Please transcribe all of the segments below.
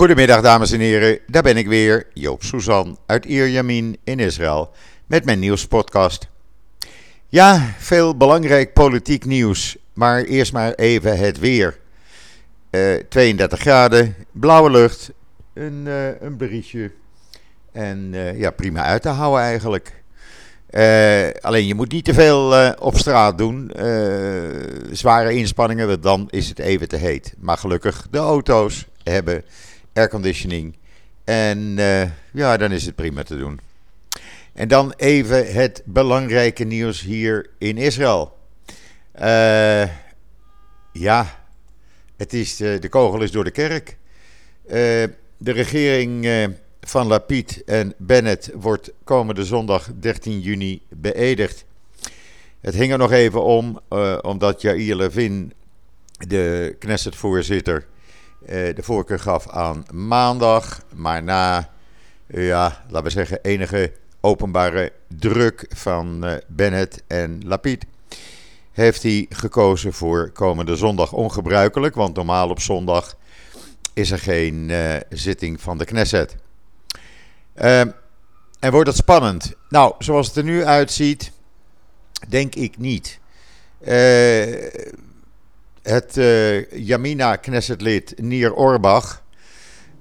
Goedemiddag dames en heren, daar ben ik weer, Joop Suzan uit Ierjamin in Israël met mijn nieuwspodcast. Ja, veel belangrijk politiek nieuws, maar eerst maar even het weer. Uh, 32 graden, blauwe lucht, een, uh, een berichtje en uh, ja, prima uit te houden eigenlijk. Alleen je moet niet te veel op straat doen. Zware inspanningen, want dan is het even te heet. Maar gelukkig, de auto's hebben airconditioning. En ja, dan is het prima te doen. En dan even het belangrijke nieuws hier in Israël. ja, het is, de kogel is door de kerk. de regering van Lapid en Bennett wordt komende zondag 13 juni beëdigd. Het hing er nog even om, omdat Jair Levin, de Knesset-voorzitter, de voorkeur gaf aan maandag. Maar na, uh, ja, laten we zeggen, enige openbare druk van Bennett en Lapid, heeft hij gekozen voor komende zondag. Ongebruikelijk, want normaal op zondag is er geen zitting van de Knesset. Uh, en wordt het spannend? Nou, zoals het er nu uitziet, denk ik niet. Het uh, Jamina Knessetlid Nier Orbach,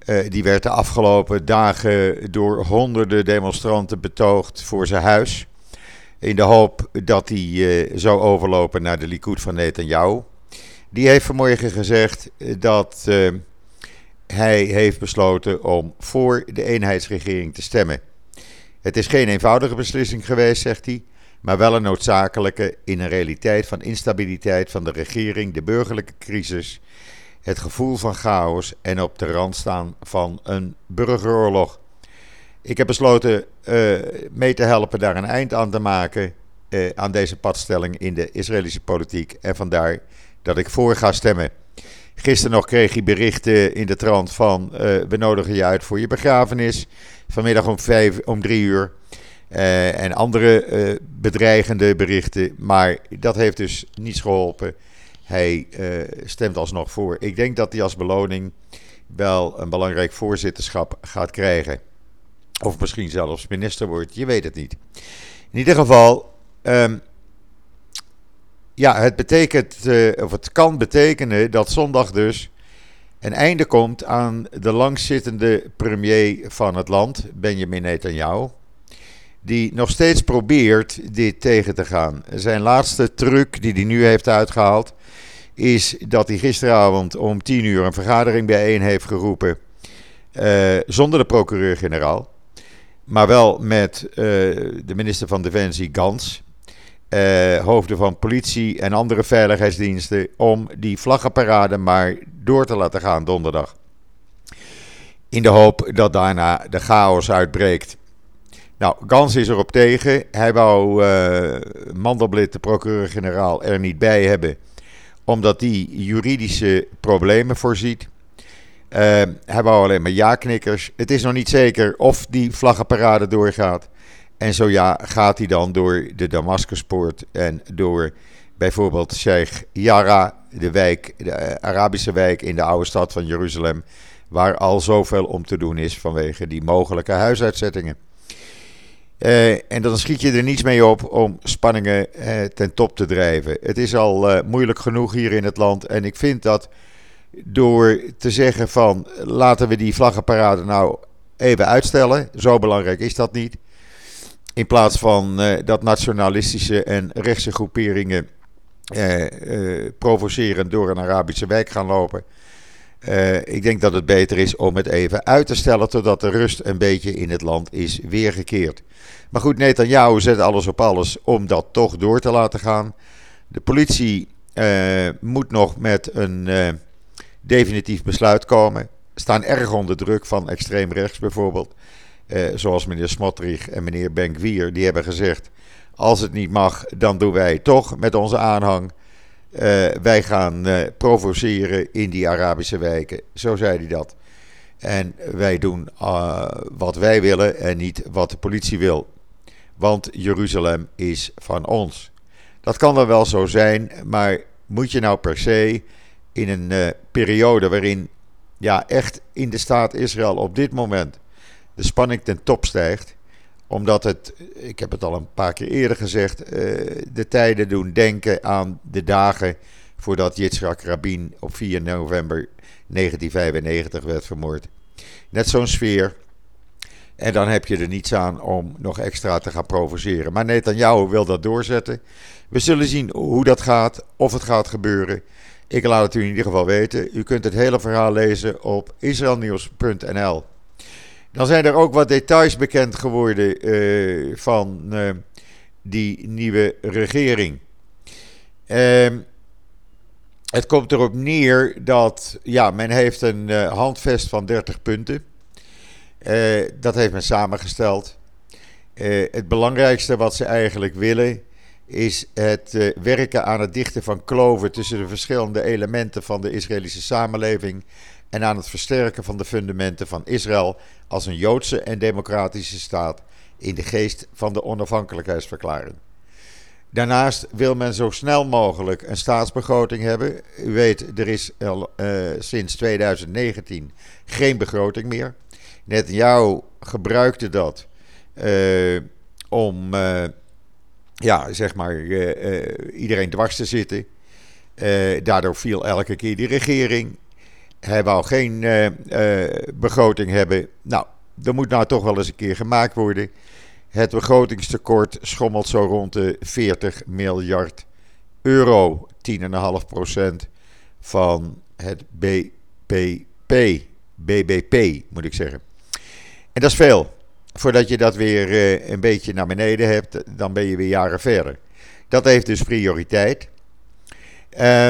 uh, die werd de afgelopen dagen door honderden demonstranten betoogd voor zijn huis. In de hoop dat hij zou overlopen naar de Likud van Netanyahu. Die heeft vanmorgen gezegd dat hij heeft besloten om voor de eenheidsregering te stemmen. Het is geen eenvoudige beslissing geweest, zegt hij, maar wel een noodzakelijke in een realiteit van instabiliteit van de regering, de burgerlijke crisis, het gevoel van chaos en op de rand staan van een burgeroorlog. Ik heb besloten uh, mee te helpen daar een eind aan te maken uh, aan deze padstelling in de Israëlische politiek en vandaar dat ik voor ga stemmen. Gisteren nog kreeg hij berichten in de trant van uh, we nodigen je uit voor je begrafenis. Vanmiddag om, vijf, om drie uur. Uh, en andere uh, bedreigende berichten. Maar dat heeft dus niets geholpen. Hij stemt alsnog voor. Ik denk dat hij als beloning wel een belangrijk voorzitterschap gaat krijgen. Of misschien zelfs minister wordt. Je weet het niet. In ieder geval. Um, ja, het betekent, of het kan betekenen dat zondag dus een einde komt aan de langzittende premier van het land, Benjamin Netanyahu. Die nog steeds probeert dit tegen te gaan. Zijn laatste truc die hij nu heeft uitgehaald, is dat hij gisteravond om 10 uur een vergadering bijeen heeft geroepen. Uh, zonder de procureur-generaal. Maar wel met uh, de minister van Defensie Gans uh, hoofden van politie en andere veiligheidsdiensten om die vlaggenparade maar door te laten gaan donderdag. In de hoop dat daarna de chaos uitbreekt. Nou, Gans is erop tegen. Hij wou uh, Mandelblit, de procureur-generaal, er niet bij hebben, omdat die juridische problemen voorziet. Uh, hij wou alleen maar ja-knikkers. Het is nog niet zeker of die vlaggenparade doorgaat. En zo ja, gaat hij dan door de Damascuspoort en door bijvoorbeeld Sheikh Yara, de, wijk, de Arabische wijk in de oude stad van Jeruzalem, waar al zoveel om te doen is vanwege die mogelijke huisuitzettingen. Uh, en dan schiet je er niets mee op om spanningen uh, ten top te drijven. Het is al uh, moeilijk genoeg hier in het land. En ik vind dat door te zeggen van laten we die vlaggenparade nou even uitstellen, zo belangrijk is dat niet. In plaats van dat nationalistische en rechtse groeperingen provocerend door een Arabische wijk gaan lopen. Ik denk dat het beter is om het even uit te stellen totdat de rust een beetje in het land is weergekeerd. Maar goed, Netanyahu zet alles op alles om dat toch door te laten gaan. De politie moet nog met een definitief besluit komen. Staan erg onder druk van extreem rechts bijvoorbeeld. Eh, zoals meneer Smotrich en meneer Benkwier, die hebben gezegd: als het niet mag, dan doen wij het toch met onze aanhang. Uh, wij gaan uh, provoceren in die Arabische wijken. Zo zei hij dat. En wij doen uh, wat wij willen en niet wat de politie wil. Want Jeruzalem is van ons. Dat kan dan wel zo zijn, maar moet je nou per se in een periode waarin ja, echt in de staat Israël op dit moment de spanning ten top stijgt. Omdat het, ik heb het al een paar keer eerder gezegd, de tijden doen denken aan de dagen voordat Yitzhak Rabin op 4 november 1995 werd vermoord. Net zo'n sfeer. En dan heb je er niets aan om nog extra te gaan provoceren. Maar Netanyahu wil dat doorzetten. We zullen zien hoe dat gaat, of het gaat gebeuren. Ik laat het u in ieder geval weten. U kunt het hele verhaal lezen op israelnieuws.nl. Dan zijn er ook wat details bekend geworden uh, van uh, die nieuwe regering. Uh, het komt erop neer dat ja, men heeft een uh, handvest van 30 punten. Dat heeft men samengesteld. Het belangrijkste wat ze eigenlijk willen is het werken aan het dichten van kloven tussen de verschillende elementen van de Israëlische samenleving en aan het versterken van de fundamenten van Israël als een Joodse en democratische staat in de geest van de onafhankelijkheidsverklaring. Daarnaast wil men zo snel mogelijk een staatsbegroting hebben. U weet, er is al, uh, sinds 2019 geen begroting meer. Netanyahu gebruikte dat uh, om, uh, ja, zeg maar, iedereen dwars te zitten. daardoor viel elke keer die regering. Hij wou geen begroting hebben. Nou, dat moet nou toch wel eens een keer gemaakt worden. Het begrotingstekort schommelt zo rond de 40 miljard euro. 10,5% van het BBP. BBP moet ik zeggen. En dat is veel. Voordat je dat weer uh, een beetje naar beneden hebt, dan ben je weer jaren verder. Dat heeft dus prioriteit. Uh,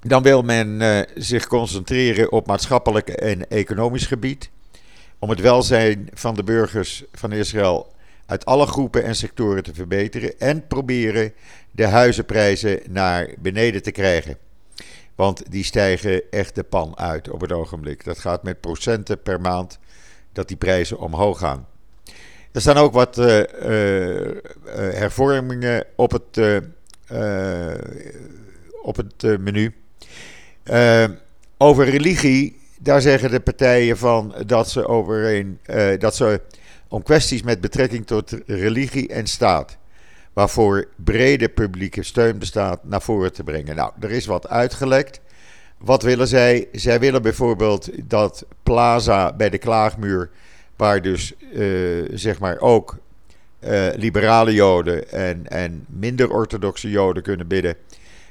dan wil men uh, zich concentreren op maatschappelijk en economisch gebied om het welzijn van de burgers van Israël uit alle groepen en sectoren te verbeteren en proberen de huizenprijzen naar beneden te krijgen. Want die stijgen echt de pan uit op het ogenblik. Dat gaat met procenten per maand dat die prijzen omhoog gaan. Er staan ook wat uh, uh, hervormingen op het, op het menu. Over religie daar zeggen de partijen van dat ze, overeen, uh, dat ze om kwesties met betrekking tot religie en staat, waarvoor brede publieke steun bestaat, naar voren te brengen. Nou, er is wat uitgelekt. Wat willen zij? Zij willen bijvoorbeeld dat plaza bij de Klaagmuur, waar dus uh, zeg maar ook liberale Joden en, en minder orthodoxe Joden kunnen bidden.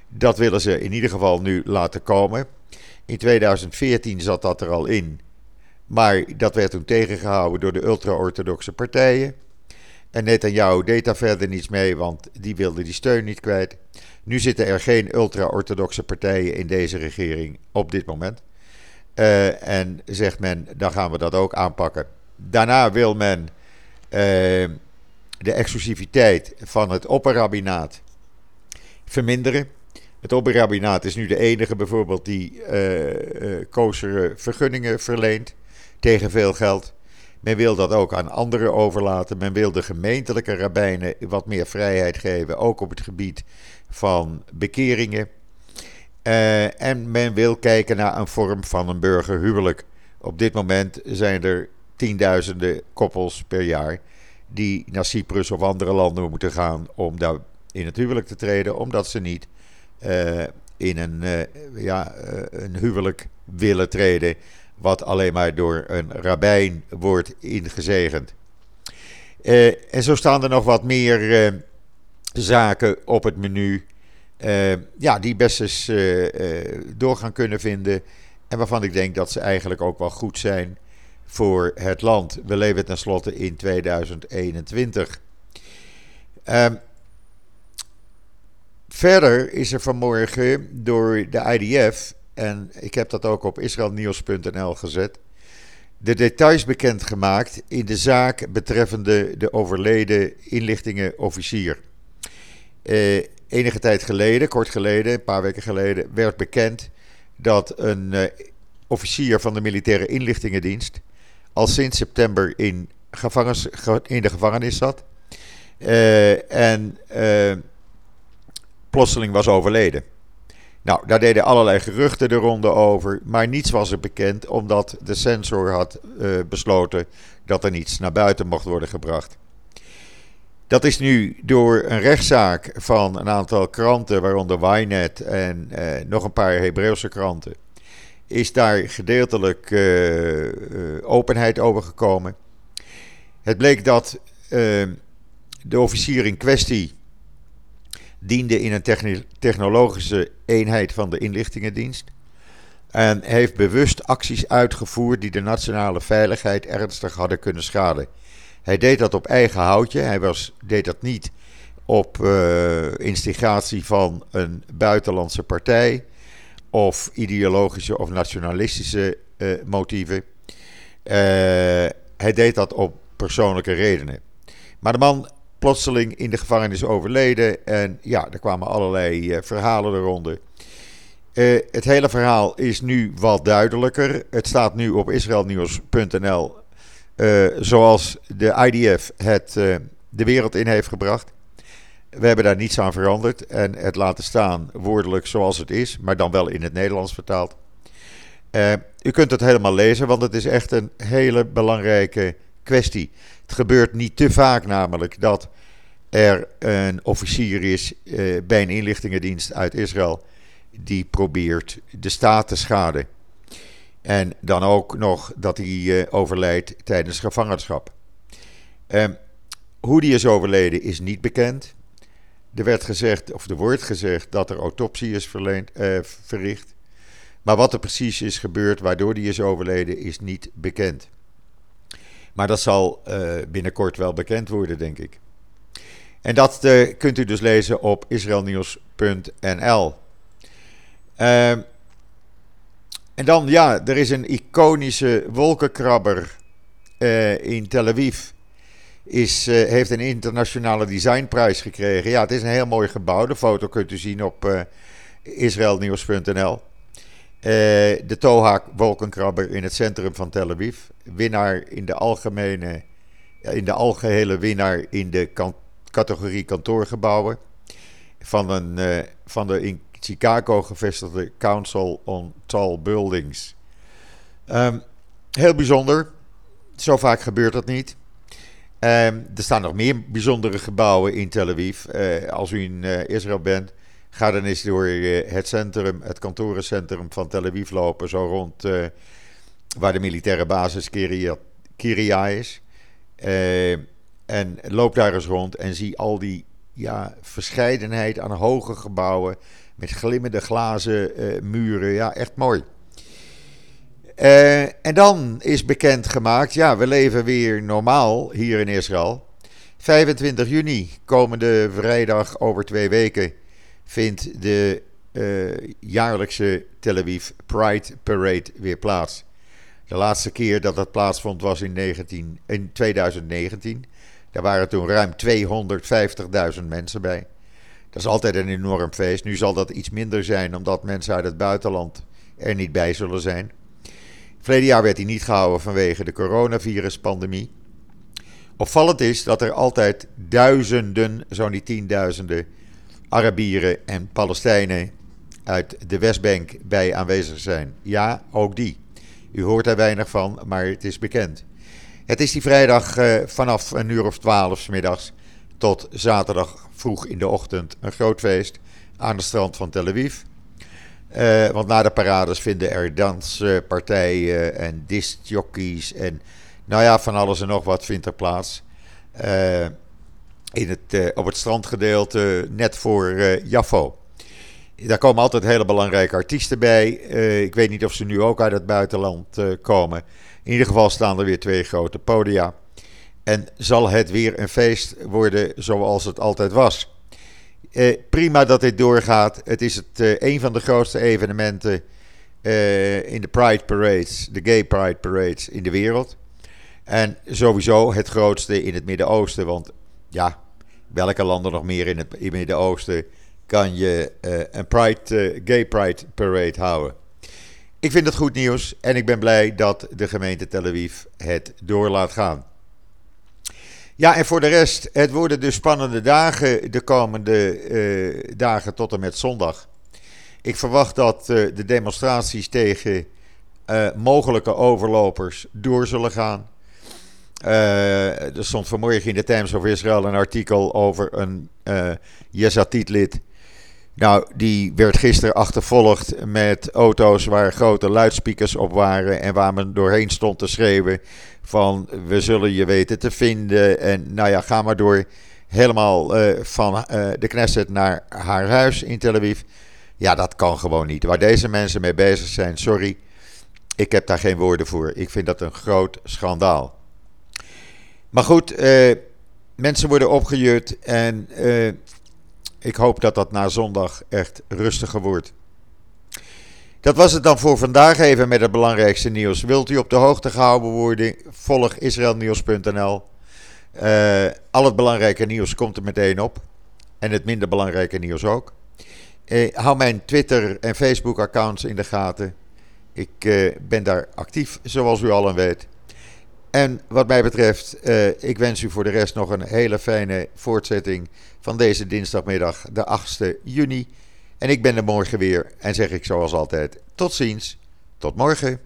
Dat willen ze in ieder geval nu laten komen. In 2014 zat dat er al in. Maar dat werd toen tegengehouden door de ultra-orthodoxe partijen. En Netanyahu deed daar verder niets mee, want die wilde die steun niet kwijt. Nu zitten er geen ultra-orthodoxe partijen in deze regering op dit moment. Uh, en zegt men, dan gaan we dat ook aanpakken. Daarna wil men uh, de exclusiviteit van het opperrabinaat verminderen. Het Oberrabbinaat is nu de enige bijvoorbeeld die uh, vergunningen verleent tegen veel geld. Men wil dat ook aan anderen overlaten. Men wil de gemeentelijke rabbijnen wat meer vrijheid geven, ook op het gebied van bekeringen. Uh, en men wil kijken naar een vorm van een burgerhuwelijk. Op dit moment zijn er tienduizenden koppels per jaar die naar Cyprus of andere landen moeten gaan om daar in het huwelijk te treden, omdat ze niet in een, uh, ja, uh, een huwelijk willen treden, wat alleen maar door een rabbijn wordt ingezegend. en zo staan er nog wat meer zaken op het menu, ja, die best eens door gaan kunnen vinden. En waarvan ik denk dat ze eigenlijk ook wel goed zijn voor het land. We leven tenslotte in 2021. Verder is er vanmorgen door de IDF, en ik heb dat ook op israelnieuws.nl gezet, de details bekendgemaakt in de zaak betreffende de overleden inlichtingenofficier. Eh, enige tijd geleden, kort geleden, een paar weken geleden, werd bekend dat een eh, officier van de militaire inlichtingendienst al sinds september in, gevangenis, in de gevangenis zat. Uh, en uh, plotseling was overleden. Nou, daar deden allerlei geruchten de ronde over, maar niets was er bekend omdat de censor had uh, besloten dat er niets naar buiten mocht worden gebracht. Dat is nu door een rechtszaak van een aantal kranten, waaronder Ynet en uh, nog een paar Hebreeuwse kranten, is daar gedeeltelijk uh, openheid over gekomen. Het bleek dat de officier in kwestie diende in een technologische eenheid van de inlichtingendienst. En heeft bewust acties uitgevoerd die de nationale veiligheid ernstig hadden kunnen schaden. Hij deed dat op eigen houtje. Hij was, deed dat niet op uh, instigatie van een buitenlandse partij of ideologische of nationalistische uh, motieven. Uh, hij deed dat op persoonlijke redenen. Maar de man plotseling in de gevangenis overleden. En ja, er kwamen allerlei uh, verhalen eronder. Uh, het hele verhaal is nu wat duidelijker. Het staat nu op israelnieuws.nl. Uh, zoals de IDF het de wereld in heeft gebracht. We hebben daar niets aan veranderd en het laten staan woordelijk zoals het is, maar dan wel in het Nederlands vertaald. u kunt het helemaal lezen, want het is echt een hele belangrijke kwestie. Het gebeurt niet te vaak namelijk dat er een officier is eh, bij een inlichtingendienst uit Israël die probeert de staat te schaden. En dan ook nog dat hij uh, overlijdt tijdens gevangenschap. Uh, hoe die is overleden is niet bekend. Er werd gezegd, of er wordt gezegd, dat er autopsie is verleend, uh, verricht. Maar wat er precies is gebeurd waardoor die is overleden is niet bekend. Maar dat zal uh, binnenkort wel bekend worden, denk ik. En dat uh, kunt u dus lezen op israelnieuws.nl. Ehm, en dan, ja, er is een iconische wolkenkrabber uh, in Tel Aviv. Is, heeft een internationale designprijs gekregen. Ja, het is een heel mooi gebouw. De foto kunt u zien op israelnieuws.nl. Eh, de Tohak wolkenkrabber in het centrum van Tel Aviv. Winnaar in de algemene, in de algehele winnaar in de categorie kantoorgebouwen. Van, een, uh, van de in Chicago gevestigde Council on Tall Buildings. Um, heel bijzonder. Zo vaak gebeurt dat niet. Um, er staan nog meer bijzondere gebouwen in Tel Aviv. Uh, als u in Israël bent, Ga dan eens door eh, het centrum, het kantorencentrum van Tel Aviv lopen, zo rond uh, waar de militaire basis Kiria, is. Uh, en loop daar eens rond en zie al die ja, verscheidenheid aan hoge gebouwen met glimmende glazen muren. Ja, echt mooi. en dan is bekend gemaakt, ja, we leven weer normaal hier in Israël. 25 juni, komende vrijdag over twee weken vindt de uh, jaarlijkse Tel Aviv Pride Parade weer plaats. De laatste keer dat dat plaatsvond was in, 19, in 2019. Daar waren toen ruim 250.000 mensen bij. Dat is altijd een enorm feest. Nu zal dat iets minder zijn omdat mensen uit het buitenland er niet bij zullen zijn. Verleden jaar werd hij niet gehouden vanwege de coronaviruspandemie. Opvallend is dat er altijd duizenden, zo niet tienduizenden, Arabieren en Palestijnen uit de Westbank bij aanwezig zijn. Ja, ook die. U hoort er weinig van, maar het is bekend. Het is die vrijdag uh, vanaf een uur of twaalf middags tot zaterdag vroeg in de ochtend een groot feest aan de strand van Tel Aviv. Uh, want na de parades vinden er danspartijen en discjockeys en nou ja, van alles en nog wat vindt er plaats. Uh, in het, uh, op het strandgedeelte net voor uh, Jaffo. Daar komen altijd hele belangrijke artiesten bij. Uh, ik weet niet of ze nu ook uit het buitenland komen. In ieder geval staan er weer twee grote podia. En zal het weer een feest worden zoals het altijd was. prima dat dit doorgaat. Het is het, een van de grootste evenementen in de Pride Parades, de Gay Pride Parades in de wereld. En sowieso het grootste in het Midden-Oosten. Want ja, welke landen nog meer in het Midden-Oosten kan je uh, een Pride, uh, Gay Pride Parade houden? Ik vind het goed nieuws en ik ben blij dat de gemeente Tel Aviv het door laat gaan. Ja, en voor de rest, het worden dus spannende dagen de komende uh, dagen tot en met zondag. Ik verwacht dat de demonstraties tegen mogelijke overlopers door zullen gaan. Er stond vanmorgen in de Times of Israel een artikel over een uh, lid nou, die werd gisteren achtervolgd met auto's waar grote luidsprekers op waren en waar men doorheen stond te schreeuwen van we zullen je weten te vinden en nou ja, ga maar door. Helemaal uh, van de Knesset naar haar huis in Tel Aviv. Ja, dat kan gewoon niet. Waar deze mensen mee bezig zijn, sorry, ik heb daar geen woorden voor. Ik vind dat een groot schandaal. Maar goed, uh, mensen worden opgejut en ik hoop dat dat na zondag echt rustiger wordt. Dat was het dan voor vandaag even met het belangrijkste nieuws. Wilt u op de hoogte gehouden worden? Volg israelnieuws.nl. Uh, al het belangrijke nieuws komt er meteen op. En het minder belangrijke nieuws ook. Uh, hou mijn Twitter en Facebook accounts in de gaten. Ik ben daar actief, zoals u allen weet. En wat mij betreft, uh, ik wens u voor de rest nog een hele fijne voortzetting van deze dinsdagmiddag, de 8e juni. En ik ben er morgen weer en zeg ik zoals altijd: tot ziens, tot morgen.